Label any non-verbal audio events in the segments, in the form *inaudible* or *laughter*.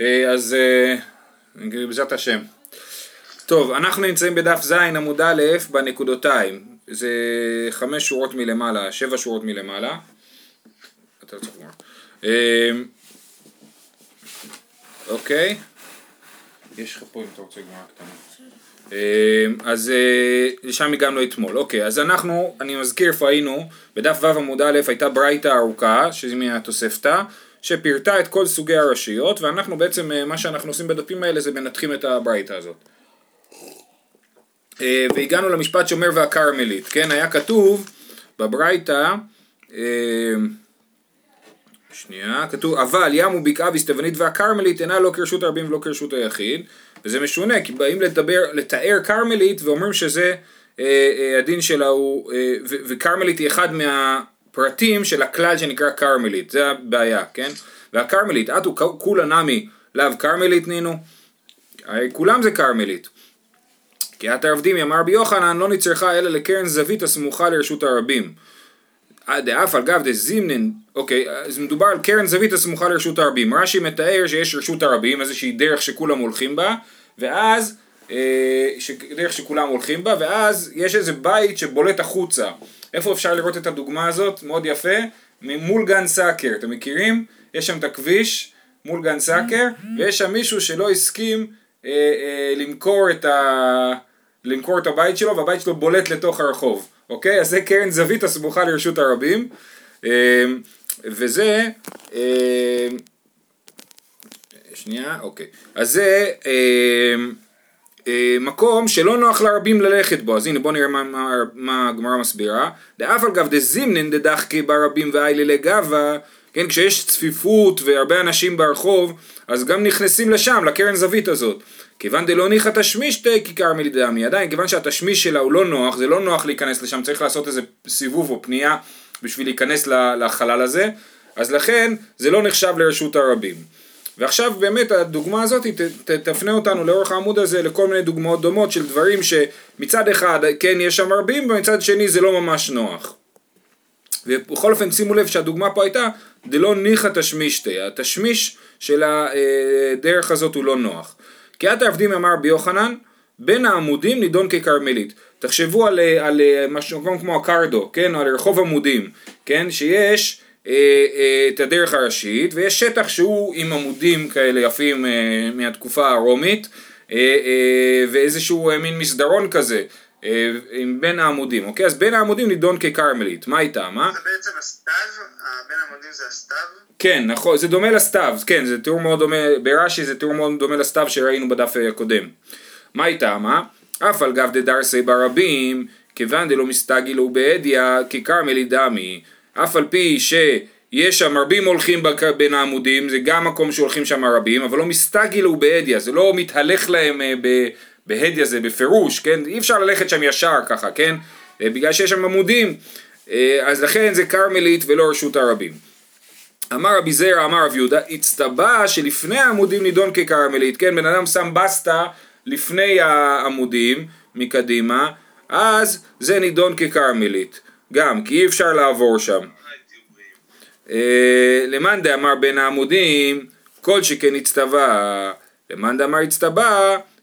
אה, אז אה, בעזרת השם. טוב, אנחנו נמצאים בדף ז עמוד א' בנקודותיים. זה חמש שורות מלמעלה, שבע שורות מלמעלה. אתה לא צריך לומר. אה, אוקיי. יש לך פה אם אתה רוצה גמרא קטנה. אז לשם הגענו אתמול. אוקיי, אז אנחנו, אני מזכיר איפה היינו, בדף ו' עמוד א' הייתה ברייתא ארוכה, שזה מהתוספתא. שפירטה את כל סוגי הרשויות, ואנחנו בעצם, אה, מה שאנחנו עושים בדפים האלה זה מנתחים את הברייתא הזאת. אה, והגענו למשפט שאומר והכרמלית, כן, היה כתוב בברייתא, אה, שנייה, כתוב, אבל ים ובקעה וסתוונית והכרמלית אינה לא כרשות הרבים ולא כרשות היחיד, וזה משונה, כי באים לדבר, לתאר כרמלית ואומרים שזה הדין שלה הוא, וכרמלית היא אחד מה... פרטים של הכלל שנקרא כרמלית, זה הבעיה, כן? והכרמלית, אתו כולה נמי לאו כרמלית נינו, כולם זה כרמלית. כי את הרבדימי אמר רבי יוחנן לא נצרכה אלא לקרן זווית הסמוכה לרשות הרבים. דאף על גב דזימנין, אוקיי, אז מדובר על קרן זווית הסמוכה לרשות הרבים. רש"י מתאר שיש רשות הרבים, איזושהי דרך שכולם הולכים בה, ואז, אה, דרך שכולם הולכים בה, ואז יש איזה בית שבולט החוצה. איפה אפשר לראות את הדוגמה הזאת? מאוד יפה, מול גן סאקר, אתם מכירים? יש שם את הכביש מול גן סאקר, ויש שם מישהו שלא הסכים אה, אה, למכור, את ה... למכור את הבית שלו, והבית שלו בולט לתוך הרחוב, אוקיי? אז זה קרן זווית הסמוכה לרשות הרבים, אה, וזה... אה, שנייה, אוקיי. אז זה... אה, מקום שלא נוח לרבים ללכת בו, אז הנה בוא נראה מה, מה, מה הגמרא מסבירה. דאף על גב דזימנין דדחקי ברבים ואיילי לגבה, כן, כשיש צפיפות והרבה אנשים ברחוב, אז גם נכנסים לשם, לקרן זווית הזאת. כיוון דלא ניחא תשמישתי כיכר מלדמי, עדיין כיוון שהתשמיש שלה הוא לא נוח, זה לא נוח להיכנס לשם, צריך לעשות איזה סיבוב או פנייה בשביל להיכנס לחלל הזה, אז לכן זה לא נחשב לרשות הרבים. ועכשיו באמת הדוגמה הזאת ת, ת, תפנה אותנו לאורך העמוד הזה לכל מיני דוגמאות דומות של דברים שמצד אחד כן יש שם רבים ומצד שני זה לא ממש נוח. ובכל אופן שימו לב שהדוגמה פה הייתה דלא ניחא תשמישתי, התשמיש של הדרך הזאת הוא לא נוח. את העבדים אמר רבי יוחנן בין העמודים נידון ככרמלית. תחשבו על, על משהו כמו הקרדו, כן, על רחוב עמודים, כן, שיש את הדרך הראשית ויש שטח שהוא עם עמודים כאלה יפים אה, מהתקופה הרומית ואיזשהו מין מסדרון כזה עם בין העמודים, אוקיי? אז בין העמודים נידון ככרמלית, מה איתה, מה? זה בעצם הסתיו? בין העמודים זה הסתיו? כן, נכון, זה דומה לסתיו, כן, זה תיאור מאוד דומה, ברש"י זה תיאור מאוד דומה לסתיו שראינו בדף הקודם. מה איתה, מה? אף על גב דדרסי ברבים, כיוון דלא מסתגילו באדיה, ככרמלי דמי. אף על פי שיש שם רבים הולכים בין העמודים, זה גם מקום שהולכים שם רבים, אבל לא מסתגילו בהדיא, זה לא מתהלך להם אה, בהדיא זה בפירוש, כן? אי אפשר ללכת שם ישר ככה, כן? אה, בגלל שיש שם עמודים, אה, אז לכן זה כרמלית ולא רשות הרבים. אמר רבי זרע, אמר רב יהודה, הצטבע שלפני העמודים נידון ככרמלית, כן? בן אדם שם בסטה לפני העמודים מקדימה, אז זה נידון ככרמלית. גם, כי אי אפשר לעבור שם. אה, למאן דאמר בין העמודים, כל שכן הצטווה. למאן דאמר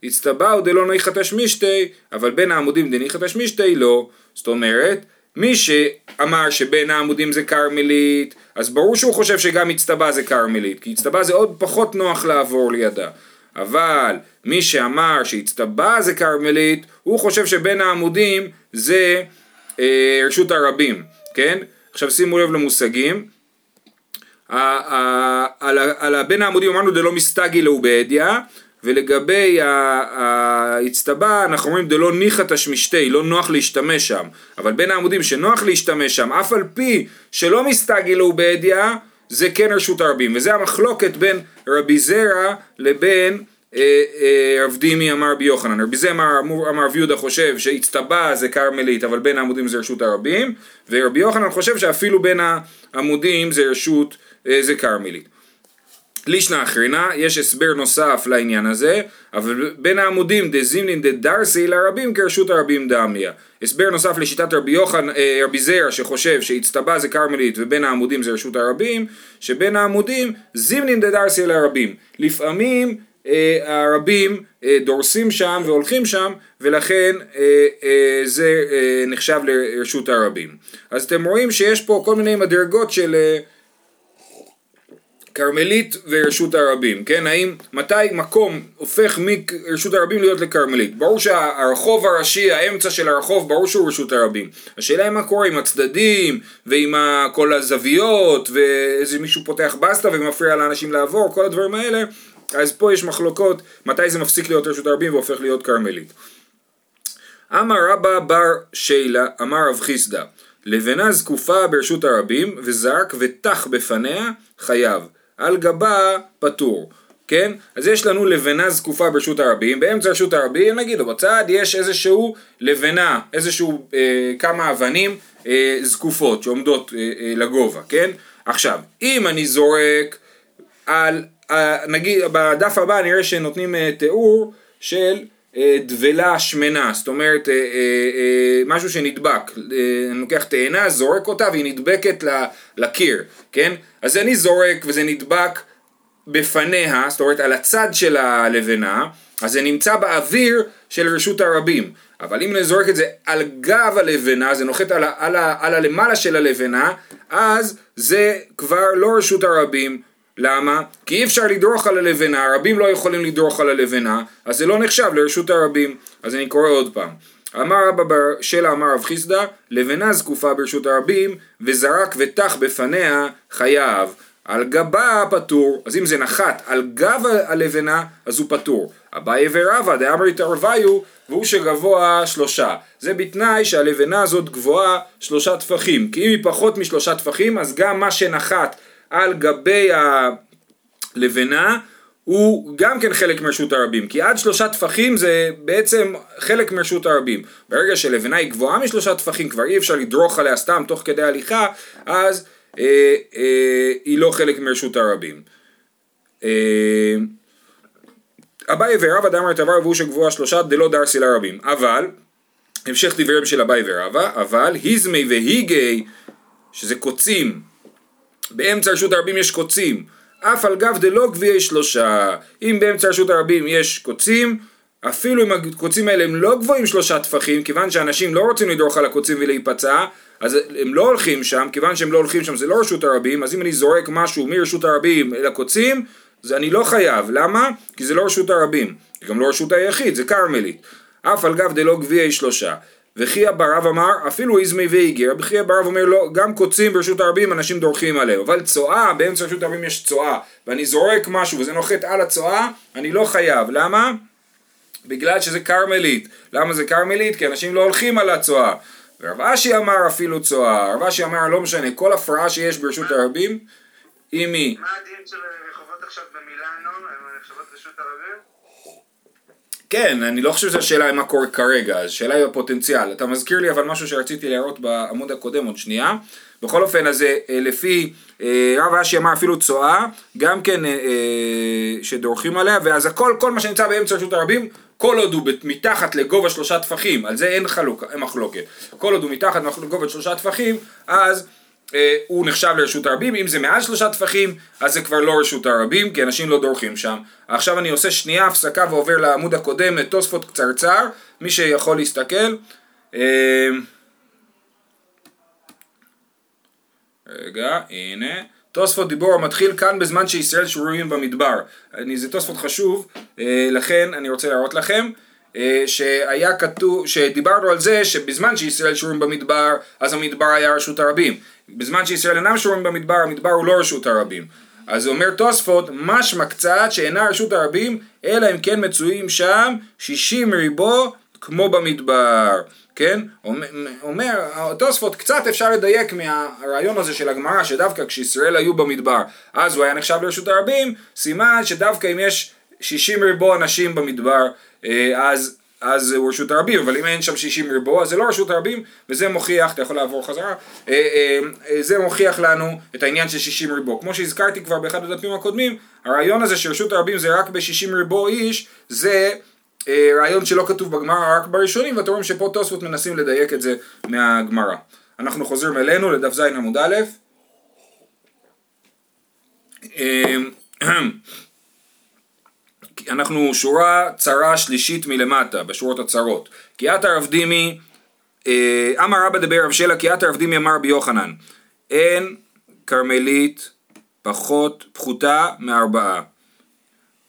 הצטווה הוא דלא ניחא תשמישתי, אבל בין העמודים דניחא תשמישתי לא. זאת אומרת, מי שאמר שבין העמודים זה כרמלית, אז ברור שהוא חושב שגם הצטווה זה כרמלית, כי הצטווה זה עוד פחות נוח לעבור לידה. אבל מי שאמר שהצטווה זה כרמלית, הוא חושב שבין העמודים זה רשות הרבים, כן? עכשיו שימו לב למושגים. על בין העמודים אמרנו דלא מסתגי לאו בעדיה, ולגבי האצטבה אנחנו אומרים דלא ניחא תשמישתי, לא נוח להשתמש שם, אבל בין העמודים שנוח להשתמש שם, אף על פי שלא מסתגי לאו בעדיה, זה כן רשות הרבים, וזה המחלוקת בין רבי זרע לבין אה, אה, רב דימי אמר רבי יוחנן, רבי זה אמר, אמר רבי יהודה חושב שהצטבע זה כרמלית אבל בין העמודים זה רשות הרבים ורבי יוחנן חושב שאפילו בין העמודים זה רשות, אה, זה כרמלית. לישנא אחרונה, יש הסבר נוסף לעניין הזה, אבל בין העמודים דזימנין דדרסי לרבים כרשות הרבים דמיה. הסבר נוסף לשיטת רבי יוחנן, אה, רבי זרע שחושב שהצטבה זה כרמלית ובין העמודים זה רשות הרבים, שבין העמודים זימנין דדרסי לרבים. לפעמים אה, הרבים אה, דורסים שם והולכים שם ולכן זה נחשב לרשות הרבים. אז אתם רואים שיש פה כל מיני מדרגות של כרמלית ורשות הרבים, כן? האם, מתי מקום הופך מרשות הרבים להיות לכרמלית? ברור שהרחוב הראשי, האמצע של הרחוב, ברור שהוא רשות הרבים. השאלה היא מה קורה עם הצדדים, ועם כל הזוויות, ואיזה מישהו פותח בסטה ומפריע לאנשים לעבור, כל הדברים האלה. אז פה יש מחלוקות מתי זה מפסיק להיות רשות הרבים והופך להיות כרמלית. אמר רבא בר שילה, אמר רב חיסדא, לבנה זקופה ברשות הרבים, וזרק ותח בפניה, חייב. על גבה פטור. כן? אז יש לנו לבנה זקופה ברשות הרבים, באמצע רשות הרבים, נגיד, בצד יש איזשהו לבנה, איזשהו אה, כמה אבנים אה, זקופות שעומדות אה, אה, לגובה, כן? עכשיו, אם אני זורק על, נגיד, בדף הבא נראה שנותנים אה, תיאור של אה, דבלה שמנה, זאת אומרת אה, משהו שנדבק, אני לוקח תאנה, זורק אותה והיא נדבקת לקיר, כן? אז אני זורק וזה נדבק בפניה, זאת אומרת על הצד של הלבנה, אז זה נמצא באוויר של רשות הרבים. אבל אם אני זורק את זה על גב הלבנה, זה נוחת על, על, על הלמעלה של הלבנה, אז זה כבר לא רשות הרבים, למה? כי אי אפשר לדרוך על הלבנה, הרבים לא יכולים לדרוך על הלבנה, אז זה לא נחשב לרשות הרבים. אז אני קורא עוד פעם. אמר רבא בר שלה אמר רב חיסדא, לבנה זקופה ברשות הרבים, וזרק ותח בפניה חייב. על גבה פטור, אז אם זה נחת על גב הלבנה, אז הוא פטור. אביי ורבא דאמרי תרוויו, והוא שגבוה שלושה. זה בתנאי שהלבנה הזאת גבוהה שלושה טפחים. כי אם היא פחות משלושה טפחים, אז גם מה שנחת על גבי הלבנה הוא גם כן חלק מרשות הרבים, כי עד שלושה טפחים זה בעצם חלק מרשות הרבים. ברגע שלבנה היא גבוהה משלושה טפחים, כבר אי אפשר לדרוך עליה סתם תוך כדי הליכה, אז אה, אה, היא לא חלק מרשות הרבים. אה, אביי ורבא דאמר תבר והוא שגבוהה שלושה דלא דרסי לרבים. אבל, המשך דבריהם של אביי ורבא, אבל היזמי והיגי, שזה קוצים, באמצע רשות הרבים יש קוצים, אף על גב דלא גביעי שלושה. אם באמצע רשות הרבים יש קוצים, אפילו אם הקוצים האלה הם לא גבוהים שלושה טפחים, כיוון שאנשים לא רוצים לדרוך על הקוצים ולהיפצע, אז הם לא הולכים שם, כיוון שהם לא הולכים שם זה לא רשות הרבים, אז אם אני זורק משהו מרשות הרבים אל הקוצים, זה אני לא חייב, למה? כי זה לא רשות הרבים, זה גם לא רשות היחיד, זה כרמלית. אף על גב דלא גביעי שלושה. וכי הברב אמר אפילו איזמי והיגר, וכי הברב אומר לא, גם קוצים ברשות הרבים אנשים דורכים עליהם, אבל צואה, באמצע רשות הרבים יש צואה, ואני זורק משהו וזה נוחת על הצואה, אני לא חייב, למה? בגלל שזה כרמלית, למה זה כרמלית? כי אנשים לא הולכים על הצואה, ורב אשי אמר אפילו צואה, רב אשי אמר לא משנה, כל הפרעה שיש ברשות הרבים, אם היא... מה הדין של רחובות עכשיו במילאנו, הם נחשבות רשות הרבים? כן, אני לא חושב שהשאלה היא מה קורה כרגע, השאלה היא הפוטנציאל. אתה מזכיר לי אבל משהו שרציתי להראות בעמוד הקודם עוד שנייה. בכל אופן, אז אה, לפי אה, רב אשי אמר אפילו צואה, גם כן אה, שדורכים עליה, ואז הכל, כל מה שנמצא באמצע רשות הרבים, כל עוד הוא מתחת לגובה שלושה טפחים, על זה אין, חלוק, אין מחלוקת. כל עוד הוא מתחת לגובה שלושה טפחים, אז אה, הוא נחשב לרשות הרבים, אם זה מעל שלושה טפחים אז זה כבר לא רשות הרבים כי אנשים לא דורכים שם. עכשיו אני עושה שנייה הפסקה ועובר לעמוד הקודם לתוספות קצרצר, מי שיכול להסתכל. אה, רגע, הנה. תוספות דיבור המתחיל כאן בזמן שישראל שרורים במדבר. אני, זה תוספות חשוב, אה, לכן אני רוצה להראות לכם. שהיה כתוב, שדיברנו על זה שבזמן שישראל שרורים במדבר, אז המדבר היה רשות הרבים. בזמן שישראל אינם שורים במדבר, המדבר הוא לא רשות הרבים. אז אומר תוספות, משמע קצת שאינה רשות הרבים, אלא אם כן מצויים שם שישים ריבו כמו במדבר. כן? אומר תוספות, קצת אפשר לדייק מהרעיון הזה של הגמרא, שדווקא כשישראל היו במדבר, אז הוא היה נחשב לרשות הרבים, סימן שדווקא אם יש שישים ריבו אנשים במדבר, אה, אז אז הוא רשות הרבים, אבל אם אין שם 60 ריבוע, אז זה לא רשות הרבים, וזה מוכיח, אתה יכול לעבור חזרה, אה, אה, אה, זה מוכיח לנו את העניין של 60 ריבוע. כמו שהזכרתי כבר באחד הדפים הקודמים, הרעיון הזה שרשות הרבים זה רק ב-60 ריבוע איש, זה אה, רעיון שלא כתוב בגמרא, רק בראשונים, ואתם רואים שפה תוספות מנסים לדייק את זה מהגמרא. אנחנו חוזרים אלינו לדף ז עמוד א', *clears throat* אנחנו שורה צרה שלישית מלמטה, בשורות הצרות. כי את הרב דימי, אה, אמר רבא דבר רב שלה, כי את הרב דימי אמר רבי יוחנן, אין כרמלית פחות פחותה מארבעה.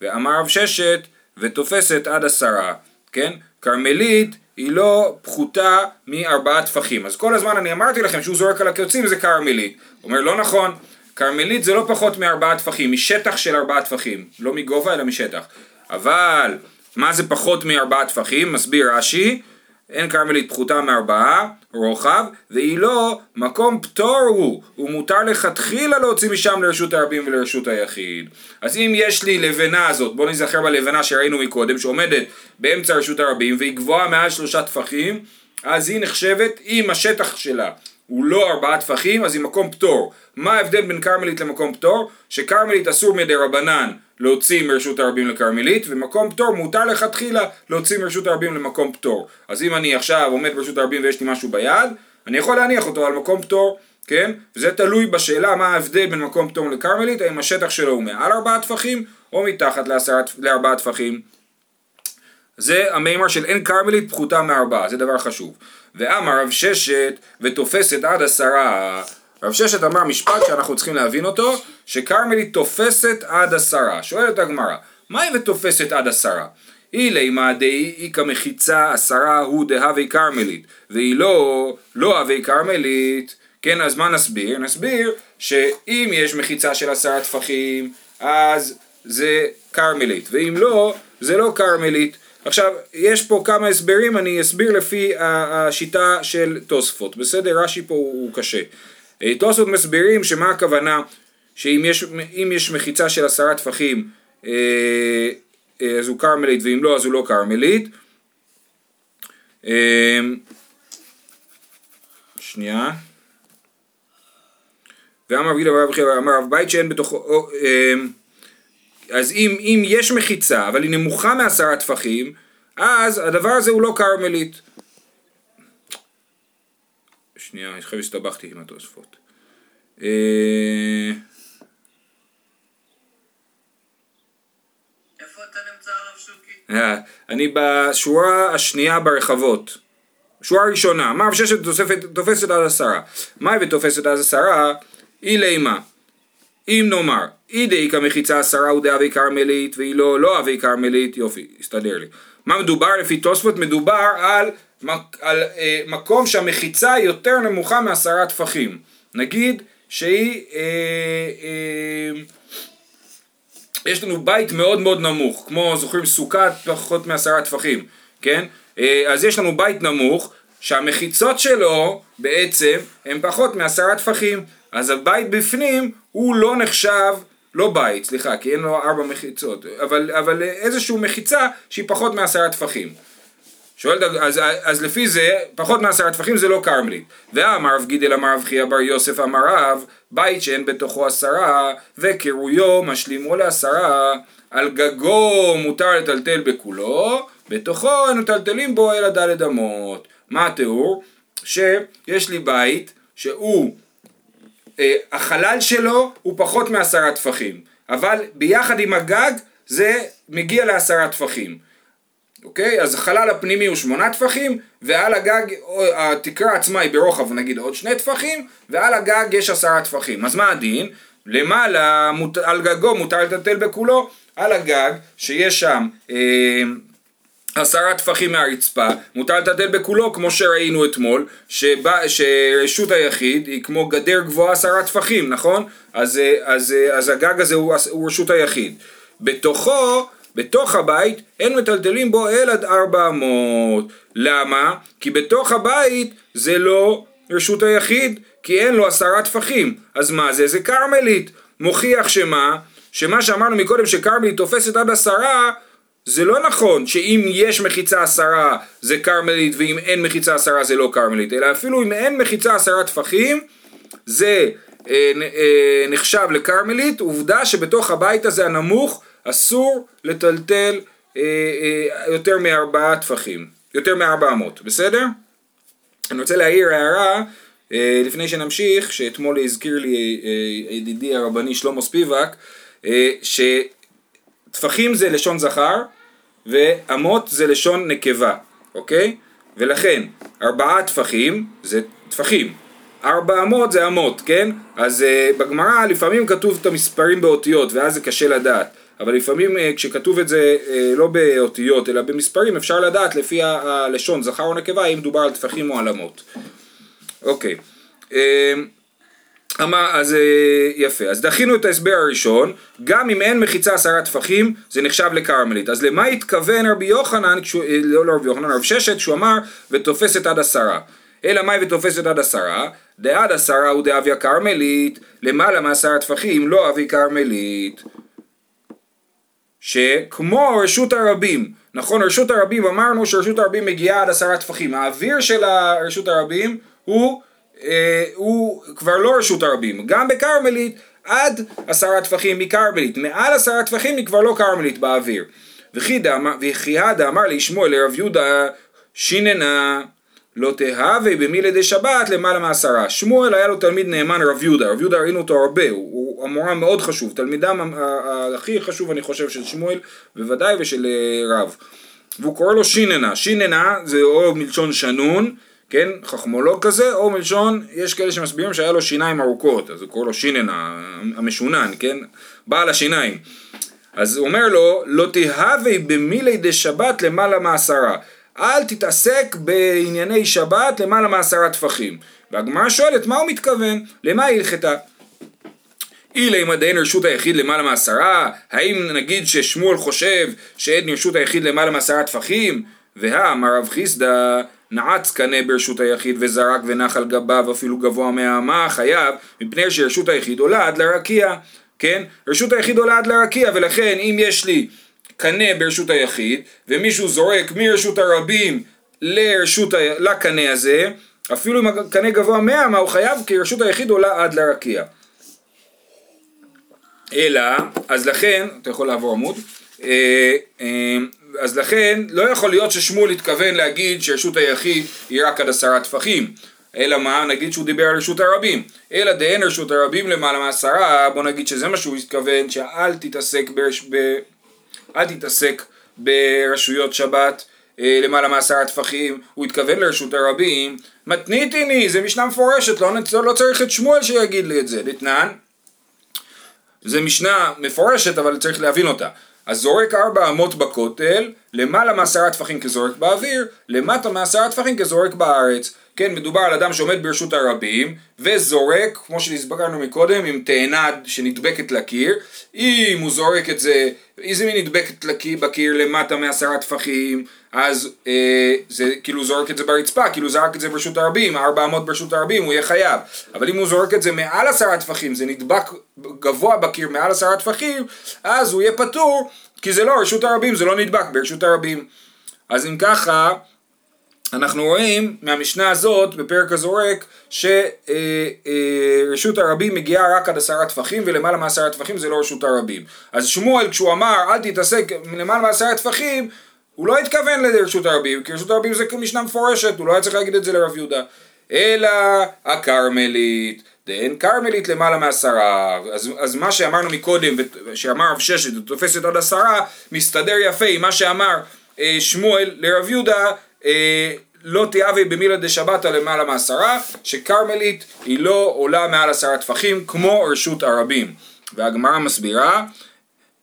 ואמר רב ששת, ותופסת עד עשרה, כן? כרמלית היא לא פחותה מארבעה טפחים. אז כל הזמן אני אמרתי לכם שהוא זורק על הקוצים זה כרמלית. הוא אומר לא נכון, כרמלית זה לא פחות מארבעה טפחים, משטח של ארבעה טפחים, לא מגובה אלא משטח. אבל מה זה פחות מארבעה טפחים? מסביר רש"י, אין כרמלית פחותה מארבעה רוחב, והיא לא מקום פטור הוא, הוא מותר לכתחילה להוציא משם לרשות הרבים ולרשות היחיד. אז אם יש לי לבנה הזאת, בואו נזכר בלבנה שראינו מקודם, שעומדת באמצע רשות הרבים והיא גבוהה מעל שלושה טפחים, אז היא נחשבת, אם השטח שלה הוא לא ארבעה טפחים, אז היא מקום פטור. מה ההבדל בין כרמלית למקום פטור? שכרמלית אסור מדי רבנן להוציא מרשות הרבים לכרמלית, ומקום פטור מותר לכתחילה להוציא מרשות הרבים למקום פטור. אז אם אני עכשיו עומד ברשות הרבים ויש לי משהו ביד, אני יכול להניח אותו על מקום פטור, כן? וזה תלוי בשאלה מה ההבדל בין מקום פטור לכרמלית, האם השטח שלו הוא מעל ארבעה טפחים או מתחת לארבעה טפחים. זה המימר של אין כרמלית פחותה מארבעה, זה דבר חשוב. ואמר רב ששת ותופסת עד עשרה. רב ששת אמר משפט שאנחנו צריכים להבין אותו, שכרמלית תופסת עד עשרה. שואלת הגמרא, מהי ותופסת עד עשרה? אילי מה דהי איכא מחיצה עשרה הוא דהווי כרמלית, והיא לא, לא הווי כרמלית, כן, אז מה נסביר? נסביר שאם יש מחיצה של עשרה טפחים, אז זה כרמלית, ואם לא, זה לא כרמלית. עכשיו, יש פה כמה הסברים, אני אסביר לפי השיטה של תוספות, בסדר? רש"י פה הוא קשה. אה, תוספות מסבירים שמה הכוונה, שאם יש, יש מחיצה של עשרה טפחים אה, אה, אז הוא כרמלית ואם לא אז הוא לא כרמלית. שנייה. ואמר רבי אמר רב בית שאין בתוכו אז אם, אם יש מחיצה, אבל היא נמוכה מעשרה טפחים, אז הדבר הזה הוא לא כרמלית. שנייה, אני חושב שהסתבכתי עם התוספות. אה, אה, אני בשורה השנייה ברחבות. שורה ראשונה, מה ששת תופסת עד עשרה. מהי ותופסת עד עשרה? אי לימה. אם נאמר, אי דאיכא מחיצה עשרה הוא דאבי כרמלית והיא לא לא אבי כרמלית, יופי, הסתדר לי. מה מדובר לפי תוספות? מדובר על, על אה, מקום שהמחיצה יותר נמוכה מעשרה טפחים. נגיד שהיא, אה, אה, יש לנו בית מאוד מאוד נמוך, כמו זוכרים סוכת פחות מעשרה טפחים, כן? אז יש לנו בית נמוך שהמחיצות שלו בעצם הם פחות מעשרה טפחים. אז הבית בפנים הוא לא נחשב, לא בית, סליחה, כי אין לו ארבע מחיצות, אבל, אבל איזושהי מחיצה שהיא פחות מעשרה טפחים. שואלת, אז, אז לפי זה, פחות מעשרה טפחים זה לא כרמלית. ואמר רב גידל אמר רב חייא בר יוסף אמר רב, בית שאין בתוכו עשרה, וקירויו משלימו לעשרה, על גגו מותר לטלטל בכולו, בתוכו אין מטלטלים בו אלא דלת אמות. מה התיאור? שיש לי בית שהוא אה, החלל שלו הוא פחות מעשרה טפחים, אבל ביחד עם הגג זה מגיע לעשרה טפחים. אוקיי? אז החלל הפנימי הוא שמונה טפחים, ועל הגג, התקרה עצמה היא ברוחב נגיד עוד שני טפחים, ועל הגג יש עשרה טפחים. אז מה הדין? למעלה, על גגו מותר לטלטל בכולו, על הגג שיש שם אה, עשרה טפחים מהרצפה, מותר לטלטל בכולו כמו שראינו אתמול, שבא, שרשות היחיד היא כמו גדר גבוהה עשרה טפחים, נכון? אז, אז, אז הגג הזה הוא, הוא רשות היחיד. בתוכו, בתוך הבית, אין מטלטלים בו אלא עד ארבע אמות. למה? כי בתוך הבית זה לא רשות היחיד, כי אין לו עשרה טפחים. אז מה זה? זה כרמלית. מוכיח שמה? שמה שאמרנו מקודם שכרמלית תופסת עד עשרה זה לא נכון שאם יש מחיצה עשרה זה כרמלית ואם אין מחיצה עשרה זה לא כרמלית, אלא אפילו אם אין מחיצה עשרה טפחים זה אה, אה, נחשב לכרמלית, עובדה שבתוך הבית הזה הנמוך אסור לטלטל אה, אה, יותר מארבעה טפחים, יותר מארבע אמות, בסדר? אני רוצה להעיר הערה אה, לפני שנמשיך, שאתמול הזכיר לי ידידי הרבני שלמה ספיבק, שטפחים זה לשון זכר ואמות זה לשון נקבה, אוקיי? ולכן ארבעה טפחים זה טפחים, ארבע אמות זה אמות, כן? אז uh, בגמרא לפעמים כתוב את המספרים באותיות ואז זה קשה לדעת אבל לפעמים uh, כשכתוב את זה uh, לא באותיות אלא במספרים אפשר לדעת לפי הלשון זכר או נקבה אם מדובר על טפחים או על אמות. אוקיי. Uh, אמר, אז יפה, אז דחינו את ההסבר הראשון, גם אם אין מחיצה עשרה טפחים, זה נחשב לכרמלית. אז למה התכוון רבי יוחנן, לא, לא רבי יוחנן, רב ששת, שהוא אמר, ותופסת עד עשרה. אלא מאי ותופסת עד עשרה, דעד עשרה הוא דאביה כרמלית, למעלה מעשרה טפחים לא אבי כרמלית. שכמו רשות הרבים, נכון רשות הרבים אמרנו שרשות הרבים מגיעה עד עשרה טפחים, האוויר של רשות הרבים הוא, אה, הוא כבר לא רשות הרבים, גם בכרמלית עד עשרה טפחים מכרמלית, מעל עשרה טפחים היא כבר לא כרמלית באוויר. וכי הדה אמר לי שמואל לרב יהודה שיננה לא תהווה במילי דה שבת למעלה מעשרה. שמואל היה לו תלמיד נאמן רב יהודה, רב יהודה ראינו אותו הרבה, הוא, הוא המורה מאוד חשוב, תלמידם הכי חשוב אני חושב של שמואל, בוודאי ושל אה, רב. והוא קורא לו שיננה, שיננה זה או מלשון שנון, כן, חכמולוג כזה, או מלשון, יש כאלה שמסבירים שהיה לו שיניים ארוכות, אז הוא קורא לו שיננה, המשונן, כן, בעל השיניים. אז הוא אומר לו, לא תהווה במילי דה שבת למעלה מעשרה. אל תתעסק בענייני שבת למעלה מעשרה טפחים. והגמרא שואלת מה הוא מתכוון? למה היא הלכתה? אילי מדעין רשות היחיד למעלה מעשרה? האם נגיד ששמואל חושב שאין רשות היחיד למעלה מעשרה טפחים? והאמר רב חיסדא נעץ קנה ברשות היחיד וזרק ונח על גביו אפילו גבוה מהאמה חייב מפני שרשות היחיד עולה עד לרקיע כן? רשות היחיד עולה עד לרקיע ולכן אם יש לי קנה ברשות היחיד, ומישהו זורק מרשות הרבים לרשות ה... לקנה הזה, אפילו אם הקנה גבוה 100, מה הוא חייב? כי רשות היחיד עולה עד לרקיע. אלא, אז לכן, אתה יכול לעבור עמוד, אה, אה, אז לכן לא יכול להיות ששמואל התכוון להגיד שרשות היחיד היא רק עד עשרה טפחים. אלא מה? נגיד שהוא דיבר על רשות הרבים. אלא דהן רשות הרבים למעלה מעשרה, בוא נגיד שזה מה שהוא התכוון, שאל תתעסק ברש... ב... אל תתעסק ברשויות שבת אה, למעלה מעשרה טפחים, הוא התכוון לרשות הרבים, מתניתיני, זה משנה מפורשת, לא, לא צריך את שמואל שיגיד לי את זה, דתנן, זה משנה מפורשת אבל צריך להבין אותה. אז זורק ארבע אמות בכותל, למעלה מעשרה טפחים כזורק באוויר, למטה מעשרה טפחים כזורק בארץ. כן, מדובר על אדם שעומד ברשות הרבים וזורק, כמו שהסברנו מקודם, עם תאנה שנדבקת לקיר. אם הוא זורק את זה, איזה מין נדבקת לקיר, בקיר למטה מעשרה טפחים, אז אה, זה כאילו זורק את זה ברצפה, כאילו זרק את זה ברשות הרבים, ארבע אמות ברשות הרבים, הוא יהיה חייב. אבל אם הוא זורק את זה מעל עשרה טפחים, זה נדבק גבוה בקיר מעל עשרה טפחים, אז הוא יהיה פטור, כי זה לא רשות הרבים, זה לא נדבק ברשות הרבים. אז אם ככה, אנחנו רואים מהמשנה הזאת בפרק הזורק שרשות הרבים מגיעה רק עד עשרה טפחים ולמעלה מעשרה טפחים זה לא רשות הרבים. אז שמואל כשהוא אמר אל תתעסק למעלה מעשרה טפחים הוא לא התכוון לרשות הרבים כי רשות הרבים זה משנה מפורשת הוא לא היה צריך להגיד את זה לרב יהודה. אלא הכרמלית דאין כרמלית למעלה מעשרה אז, אז מה שאמרנו מקודם שאמר רב ששת ותופסת עד עשרה מסתדר יפה עם מה שאמר אה, שמואל לרב יהודה אה, לא תיאבי במילה דשבתא למעלה מעשרה, שכרמלית היא לא עולה מעל עשרה טפחים כמו רשות הרבים. והגמרא מסבירה,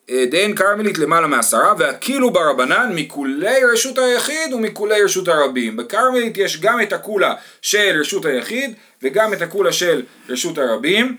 אה, דין כרמלית למעלה מעשרה, והקילו ברבנן מכולי רשות היחיד ומכולי רשות הרבים. בכרמלית יש גם את הקולה של רשות היחיד וגם את הקולה של רשות הרבים.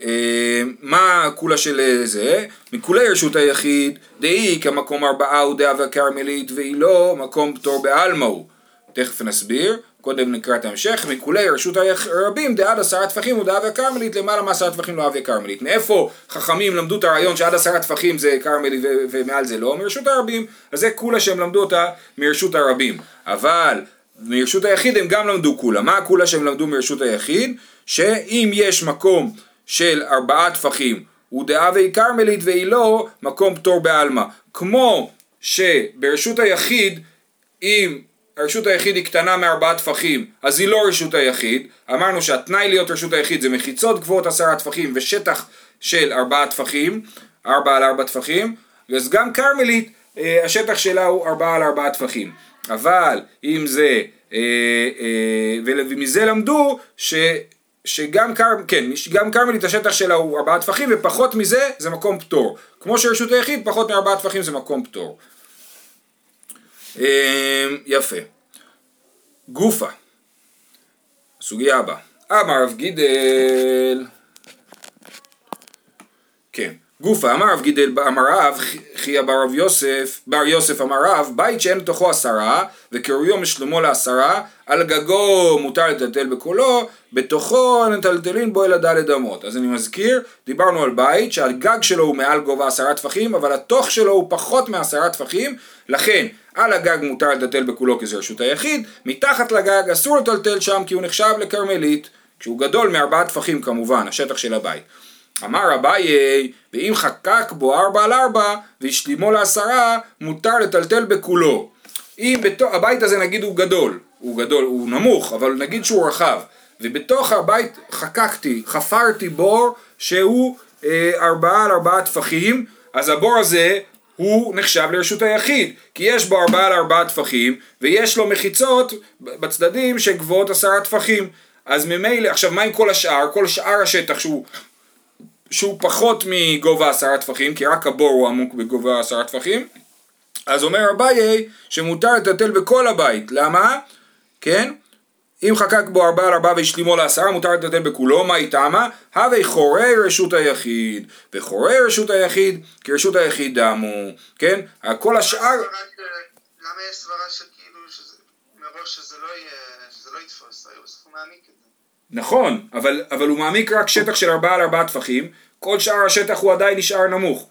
אה, אה, מה כולה של זה? מכולי רשות היחיד, דאי כמקום ארבעה הוא דעה והכרמלית, והיא לא מקום פטור בעלמא הוא. תכף נסביר. קודם נקרא את ההמשך, מכולי רשות הרבים דעד עשרה טפחים ודאביה כרמלית למעלה מעשרה טפחים לא אביה כרמלית. מאיפה חכמים למדו את הרעיון שעד עשרה טפחים זה כרמלית ו- ומעל זה לא? מרשות הרבים. אז זה כולה שהם למדו אותה מרשות הרבים. אבל מרשות היחיד הם גם למדו כולה. מה הכולה שהם למדו מרשות היחיד? שאם יש מקום של ארבעה טפחים ודאבי כרמלית והיא לא מקום פטור בעלמא. כמו שברשות היחיד אם רשות היחיד היא קטנה מארבעה טפחים אז היא לא רשות היחיד אמרנו שהתנאי להיות רשות היחיד זה מחיצות גבוהות עשרה טפחים ושטח של ארבעה טפחים ארבע על ארבע טפחים אז גם כרמלית אה, השטח שלה הוא ארבעה על ארבעה טפחים אבל אם זה אה, אה, ומזה למדו ש... שגם קר, כן, גם כרמלית השטח שלה הוא ארבעה טפחים ופחות מזה זה מקום פטור. כמו שרשות היחיד פחות מארבעה טפחים זה מקום פטור. אמ, יפה. גופה. סוגיה הבאה. אמר רב גידל כן. גופה אמר רב גידל אמר רב חייא בר רב יוסף בר יוסף אמר רב בית שאין בתוכו עשרה וקראויו משלומו לעשרה על גגו מותר לטלטל בקולו בתוכו נטלטלין בו אל הדלת אמות. אז אני מזכיר דיברנו על בית שהגג שלו הוא מעל גובה עשרה טפחים אבל התוך שלו הוא פחות מעשרה טפחים לכן על הגג מותר לטלטל בכולו כי זה רשות היחיד מתחת לגג אסור לטלטל שם כי הוא נחשב לכרמלית כשהוא גדול מארבעה טפחים כמובן השטח של הבית אמר אביי, ואם חקק בו ארבע על ארבע והשלימו לעשרה, מותר לטלטל בכולו. אם בתוך, הבית הזה נגיד הוא גדול, הוא גדול, הוא נמוך, אבל נגיד שהוא רחב, ובתוך הבית חקקתי, חפרתי בור שהוא אה, ארבעה על ארבעה טפחים, אז הבור הזה הוא נחשב לרשות היחיד, כי יש בו ארבעה על ארבעה טפחים, ויש לו מחיצות בצדדים שגבוהות עשרה טפחים. אז ממילא, עכשיו מה עם כל השאר? כל שאר השטח שהוא שהוא פחות מגובה עשרה טפחים, כי רק הבור הוא עמוק בגובה עשרה טפחים, אז אומר אביי שמותר לטלטל בכל הבית, למה? כן? אם חקק בו ארבעה על ארבעה והשלימו לעשרה, מותר לטלטל בכולו, מה איתמה? הווה חורי רשות היחיד, וחורי רשות היחיד כרשות היחיד דמו, כן? כל השאר... למה יש סברה שכאילו, מראש שזה לא לא יתפוס, בסוף הוא מעמיק את זה. נכון, אבל, אבל הוא מעמיק רק שטח של ארבעה על ארבעה טפחים, כל שאר השטח הוא עדיין נשאר נמוך,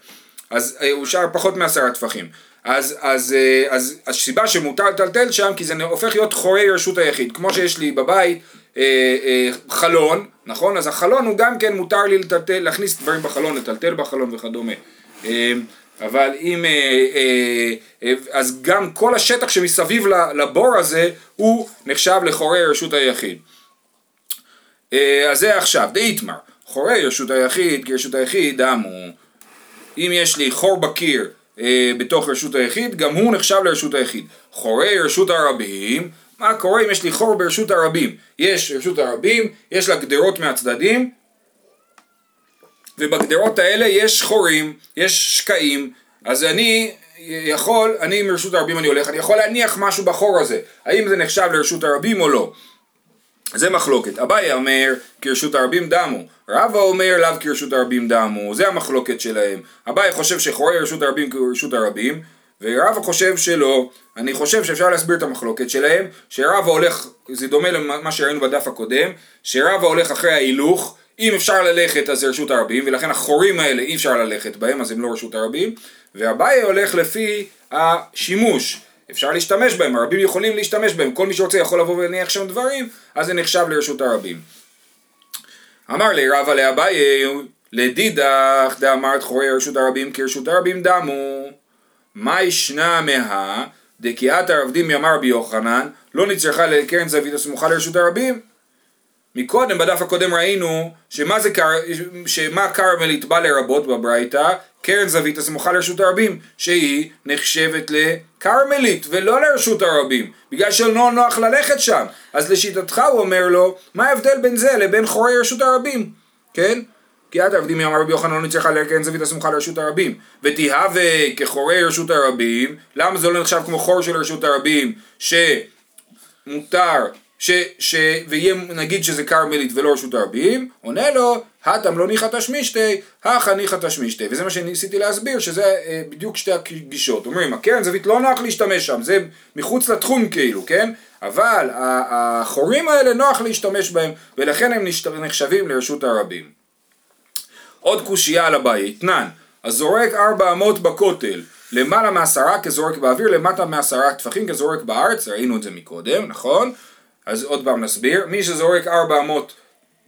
אז אה, הוא נשאר פחות מעשרה טפחים. אז, אז, אה, אז הסיבה שמותר לטלטל שם כי זה הופך להיות חורי רשות היחיד, כמו שיש לי בבית אה, אה, חלון, נכון? אז החלון הוא גם כן מותר לי לטלטל, להכניס דברים בחלון, לטלטל בחלון וכדומה. אה, אבל אם, אה, אז גם כל השטח שמסביב לבור הזה הוא נחשב לחורי רשות היחיד. אה, אז זה עכשיו, דאיתמר, חורי רשות היחיד, כי רשות היחיד דמו, אם יש לי חור בקיר אה, בתוך רשות היחיד, גם הוא נחשב לרשות היחיד. חורי רשות הרבים, מה קורה אם יש לי חור ברשות הרבים? יש רשות הרבים, יש לה גדרות מהצדדים, ובגדרות האלה יש חורים, יש שקעים, אז אני יכול, אני מרשות הרבים אני הולך, אני יכול להניח משהו בחור הזה, האם זה נחשב לרשות הרבים או לא? זה מחלוקת. אביי אומר כרשות הרבים דמו, רבא אומר לאו כרשות הרבים דמו, זה המחלוקת שלהם. אביי חושב שחורי רשות הרבים כרשות הרבים, ורבא חושב שלא. אני חושב שאפשר להסביר את המחלוקת שלהם, שרבא הולך, זה דומה למה שראינו בדף הקודם, שרבא הולך אחרי ההילוך, אם אפשר ללכת אז זה רשות הרבים, ולכן החורים האלה אי אפשר ללכת בהם, אז הם לא רשות הרבים, ואביי הולך לפי השימוש. אפשר להשתמש בהם, הרבים יכולים להשתמש בהם, כל מי שרוצה יכול לבוא ולהניח שם דברים, אז זה נחשב לרשות הרבים. אמר לי רבא לאביי, לדידך דאמרת חורי רשות הרבים כרשות הרבים דמו, מה ישנה מה דקיאת הרבדים יאמר רבי יוחנן, לא נצרכה לקרן זווית הסמוכה לרשות הרבים? מקודם, בדף הקודם ראינו שמה זה קר... שמה כרמלית בא לרבות בברייתא, קרן זווית הסמוכה לרשות הרבים, שהיא נחשבת לכרמלית ולא לרשות הרבים, בגלל שלא נוח ללכת שם. אז לשיטתך הוא אומר לו, מה ההבדל בין זה לבין חורי רשות הרבים, כן? כי עד העבדים יאמר רבי יוחנן לא נצטרך לקרן זווית הסמוכה לרשות הרבים ותהווה כחורי רשות הרבים למה זה לא נחשב כמו חור של רשות הרבים שמותר ש, ש, ויהיה נגיד שזה כרמלית ולא רשות הרבים, עונה לו הטם לא ניחא תשמישתי, הכא ניחא תשמישתי. וזה מה שניסיתי להסביר, שזה אה, בדיוק שתי הגישות. אומרים, הקרן זווית לא נוח להשתמש שם, זה מחוץ לתחום כאילו, כן? אבל החורים האלה נוח להשתמש בהם, ולכן הם נחשבים לרשות הרבים. עוד קושייה על הבית, תנן, הזורק ארבע אמות בכותל, למעלה מעשרה כזורק באוויר, למטה מעשרה טפחים כזורק בארץ, ראינו את זה מקודם, נכון? אז עוד פעם נסביר, מי שזורק ארבע אמות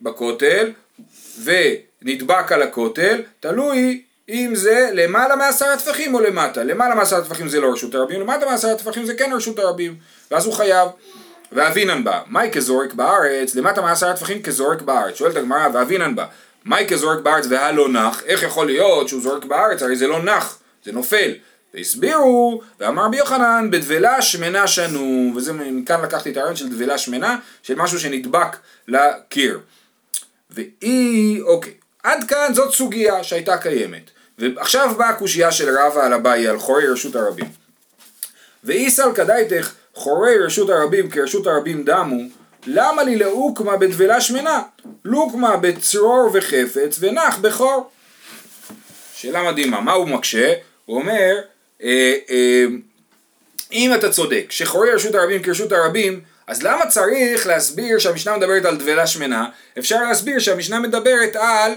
בכותל ונדבק על הכותל, תלוי אם זה למעלה מעשרה טפחים או למטה. למעלה מעשרה טפחים זה לא רשות הרבים, למטה מעשרה טפחים זה כן רשות הרבים, ואז הוא חייב. ואבינן בה, מהי כזורק בארץ, למטה מעשרה טפחים כזורק בארץ. שואלת הגמרא, ואבינן בה, מהי כזורק בארץ והלא נח, איך יכול להיות שהוא זורק בארץ, הרי זה לא נח, זה נופל. והסבירו, ואמר רבי יוחנן, בדבלה שמנה שנו, וזה מכאן לקחתי את הרעיון של דבלה שמנה, של משהו שנדבק לקיר. והיא, אוקיי, עד כאן זאת סוגיה שהייתה קיימת. ועכשיו באה הקושייה של רבא על אביי, על חורי רשות הרבים. ואיסל כדאיתך חורי רשות הרבים כרשות הרבים דמו, למה לי לאוקמה בדבלה שמנה? לוקמה בצרור וחפץ ונח בחור. שאלה מדהימה, מה הוא מקשה? הוא אומר, אם אתה צודק, שחורי רשות הרבים כרשות הרבים, אז למה צריך להסביר שהמשנה מדברת על דבלה שמנה? אפשר להסביר שהמשנה מדברת על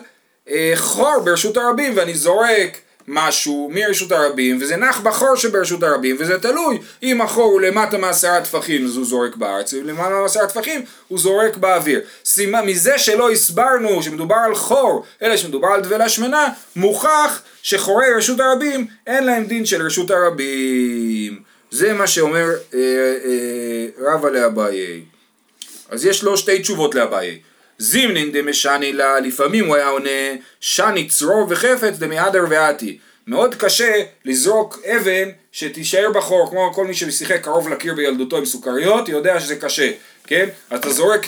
אה, חור ברשות הרבים ואני זורק משהו מרשות הרבים וזה נח בחור שברשות הרבים וזה תלוי אם החור הוא למטה מעשרה טפחים אז הוא זורק בארץ ולמעלה מעשרה טפחים הוא זורק באוויר. סימה, מזה שלא הסברנו שמדובר על חור אלא שמדובר על דבלה שמנה מוכח שחורי רשות הרבים אין להם דין של רשות הרבים. זה מה שאומר אה, אה, רבא לאביי. אז יש לו שתי תשובות לאביי זימנין דמשני לה, לפעמים הוא היה עונה שני צרור וחפץ דמיהדר ועתי. מאוד קשה לזרוק אבן שתישאר בחור, כמו כל מי ששיחק קרוב לקיר בילדותו עם סוכריות, יודע שזה קשה, כן? אתה זורק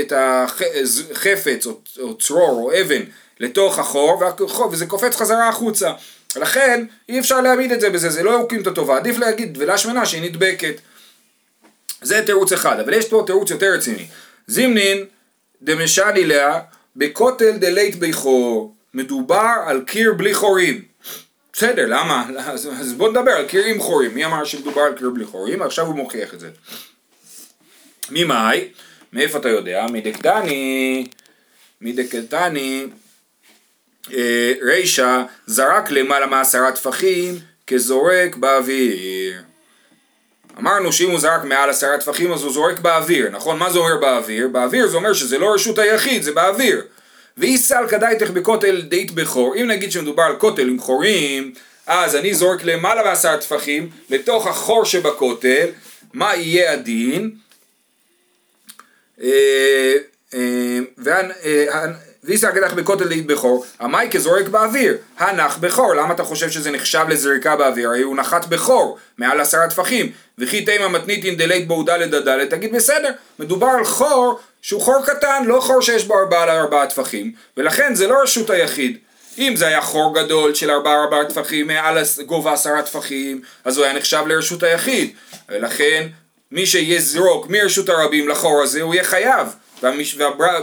את החפץ או, או צרור או אבן לתוך החור וזה קופץ חזרה החוצה. לכן אי אפשר להעמיד את זה בזה, זה לא יוקים את הטובה, עדיף להגיד דבלה שמנה שהיא נדבקת. זה תירוץ אחד, אבל יש פה תירוץ יותר רציני. זימנין דמשני לה בכותל דלית ביכור, מדובר על קיר בלי חורים. בסדר, למה? אז, *laughs* אז בוא נדבר על קיר עם חורים. מי אמר שמדובר על קיר בלי חורים? עכשיו הוא מוכיח את זה. ממאי? מאיפה אתה יודע? מדקדני, מדקדני, אה, רישא זרק למעלה מעשרה טפחים כזורק באוויר. אמרנו שאם הוא זרק מעל עשרה טפחים אז הוא זורק באוויר, נכון? מה זה אומר באוויר? באוויר זה אומר שזה לא רשות היחיד, זה באוויר. ואיסל כדאיתך בכותל דית בכור, אם נגיד שמדובר על כותל עם חורים, אז אני זורק למעלה מעשרה טפחים, לתוך החור שבכותל, מה יהיה הדין? ואיסר אקדח בכותל דית בכור, המאי כזורק באוויר, הנח בכור, למה אתה חושב שזה נחשב לזריקה באוויר? הרי הוא נחת בכור, מעל עשרה טפחים, וכי תימא מתניתין דלית בו דלת דלת, תגיד בסדר, מדובר על חור שהוא חור קטן, לא חור שיש בו ארבעה לארבעה טפחים, ולכן זה לא רשות היחיד. אם זה היה חור גדול של ארבעה ארבעה טפחים מעל גובה עשרה טפחים, אז הוא היה נחשב לרשות היחיד, ולכן מי שיזרוק מרשות הרבים לחור הזה הוא יהיה חייב. והמש...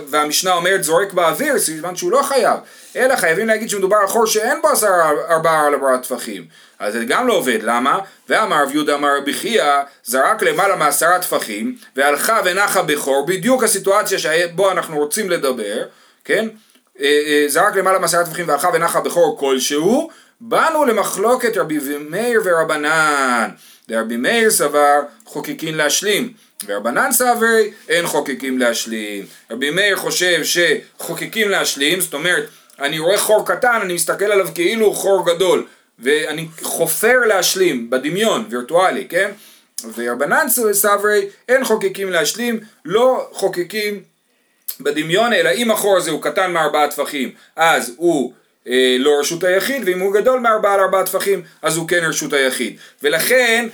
והמשנה אומרת זורק באוויר, סימן שהוא לא חייב, אלא חייבים להגיד שמדובר על חור שאין בו עשרה ארבעה ארבעה טפחים. אז זה גם לא עובד, למה? ואמר רב יהודה אמר רבי חייא, זרק למעלה מעשרה טפחים, והלכה ונחה בחור, בדיוק הסיטואציה שבו אנחנו רוצים לדבר, כן? אה, אה, זרק למעלה מעשרה טפחים והלכה ונחה בחור כלשהו, באנו למחלוקת רבי מאיר ורבנן. דרבי מאיר סבר חוקקין להשלים. ורבנן סברי אין חוקקים להשלים. רבי מאיר חושב שחוקקים להשלים, זאת אומרת, אני רואה חור קטן, אני מסתכל עליו כאילו חור גדול, ואני חופר להשלים, בדמיון, וירטואלי, כן? ורבנן סברי אין חוקקים להשלים, לא חוקקים בדמיון, אלא אם החור הזה הוא קטן מארבעה טפחים, אז הוא אה, לא רשות היחיד, ואם הוא גדול מארבעה לארבעה טפחים, אז הוא כן רשות היחיד. ולכן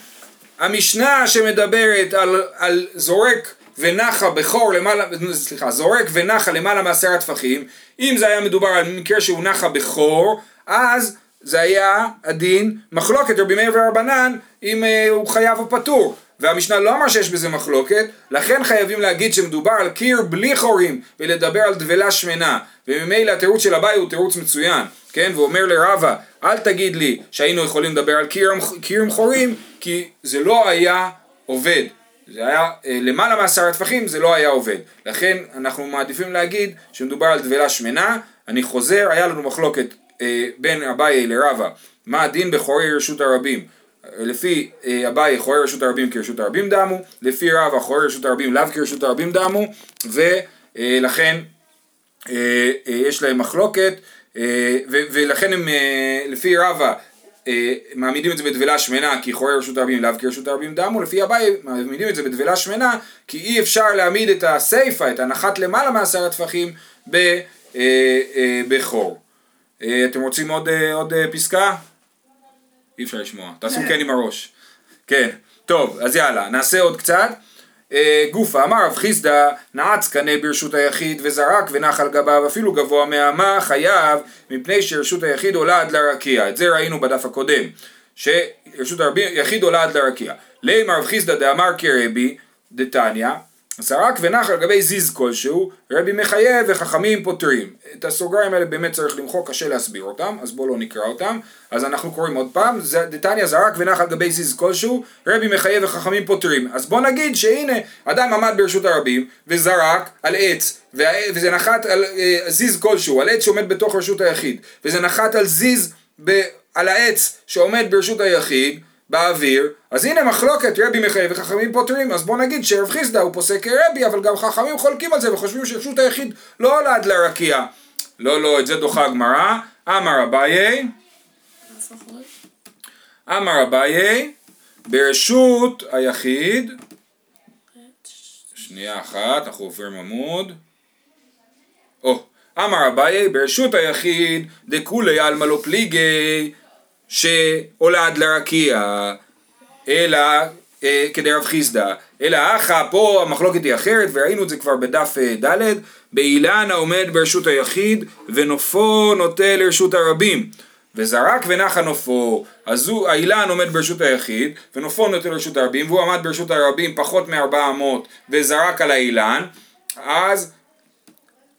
המשנה שמדברת על, על זורק ונחה בכור למעלה, סליחה, זורק ונחה למעלה מעשרה טפחים, אם זה היה מדובר על מקרה שהוא נחה בכור, אז זה היה הדין מחלוקת רבי מאיר ורבנן אם uh, הוא חייב או פטור. והמשנה לא אמר שיש בזה מחלוקת, לכן חייבים להגיד שמדובר על קיר בלי חורים ולדבר על דבלה שמנה, וממילא התירוץ של אביי הוא תירוץ מצוין, כן? ואומר לרבה, אל תגיד לי שהיינו יכולים לדבר על קיר, קיר עם חורים, כי זה לא היה עובד. זה היה אה, למעלה מעשרה טפחים, זה לא היה עובד. לכן אנחנו מעדיפים להגיד שמדובר על דבלה שמנה. אני חוזר, היה לנו מחלוקת אה, בין אביי לרבה, מה הדין בחורי רשות הרבים. לפי אה, אביי חורי רשות הרבים כרשות הרבים דמו, לפי רבה חורי רשות הרבים לאו כרשות הרבים דמו, ולכן אה, אה, יש להם מחלוקת, ולכן הם, לפי רבה אה, מעמידים את זה בדבלה שמנה כי חורי רשות הרבים לאו כרשות הרבים דמו, לפי אביי מעמידים את זה בדבלה שמנה כי אי אפשר להעמיד את הסיפה, את הנחת למעלה מעשר הטפחים בחור. אתם רוצים עוד, עוד פסקה? אי אפשר לשמוע, תעשו כן עם הראש. כן, טוב, אז יאללה, נעשה עוד קצת. אה, גופה, אמר רב חיסדא, נעץ קנה ברשות היחיד וזרק ונח על גביו אפילו גבוה מהמה חייב מפני שרשות היחיד עולה עד לרקיע. את זה ראינו בדף הקודם, שרשות היחיד עולה עד לרקיע. לימר רב חיסדא דאמר כרבי דתניא זרק ונח על גבי זיז כלשהו, רבי מחייב וחכמים פותרים. את הסוגריים האלה באמת צריך למחוק, קשה להסביר אותם, אז בואו לא נקרא אותם. אז אנחנו קוראים עוד פעם, דתניא זרק ונח על גבי זיז כלשהו, רבי מחייב וחכמים פותרים. אז בואו נגיד שהנה, אדם עמד ברשות הרבים, וזרק על עץ, וזה נחת על אה, זיז כלשהו, על עץ שעומד בתוך רשות היחיד, וזה נחת על זיז ב, על העץ שעומד ברשות היחיד, באוויר, אז הנה מחלוקת רבי מחייב וחכמים פותרים, אז בוא נגיד שרב חיסדא הוא פוסק כרבי, אבל גם חכמים חולקים על זה וחושבים שרשות היחיד לא עולה עד לרקיע. לא, לא, את זה דוחה הגמרא. אמר אביי, אמר אביי, ברשות היחיד, שנייה אחת, אנחנו עוברים עמוד, או, אמר אביי, ברשות היחיד, דכולי עלמא לא פליגי שעולה עד לרקיע, אלא אה, כדי רב חיסדא, אלא אחא, פה המחלוקת היא אחרת, וראינו את זה כבר בדף אה, ד', באילן העומד ברשות היחיד, ונופו נוטה לרשות הרבים. וזרק ונחה נופו, אז הוא, האילן עומד ברשות היחיד, ונופו נוטה לרשות הרבים, והוא עמד ברשות הרבים פחות מארבע אמות, וזרק על האילן, אז,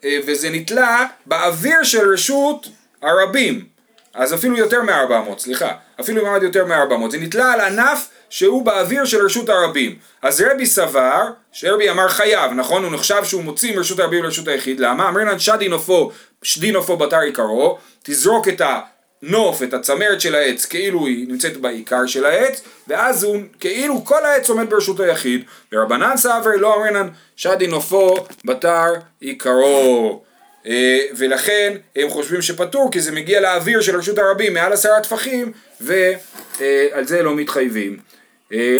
אה, וזה נתלה באוויר של רשות הרבים. אז אפילו יותר מ-400, סליחה, אפילו אם עמד יותר מ-400, זה נתלה על ענף שהוא באוויר של רשות הרבים. אז רבי סבר, שרבי אמר חייב, נכון? הוא נחשב שהוא מוציא מרשות הרבים לרשות היחיד, למה? אמרינן שדי נופו, שדי נופו בתר עיקרו, תזרוק את הנוף, את הצמרת של העץ, כאילו היא נמצאת בעיקר של העץ, ואז הוא, כאילו כל העץ עומד ברשות היחיד, ורבנן סבר לא אמרינן שדי נופו בתר עיקרו. אה, ולכן הם חושבים שפטור כי זה מגיע לאוויר של רשות הרבים מעל עשרה טפחים ועל זה לא מתחייבים. אה,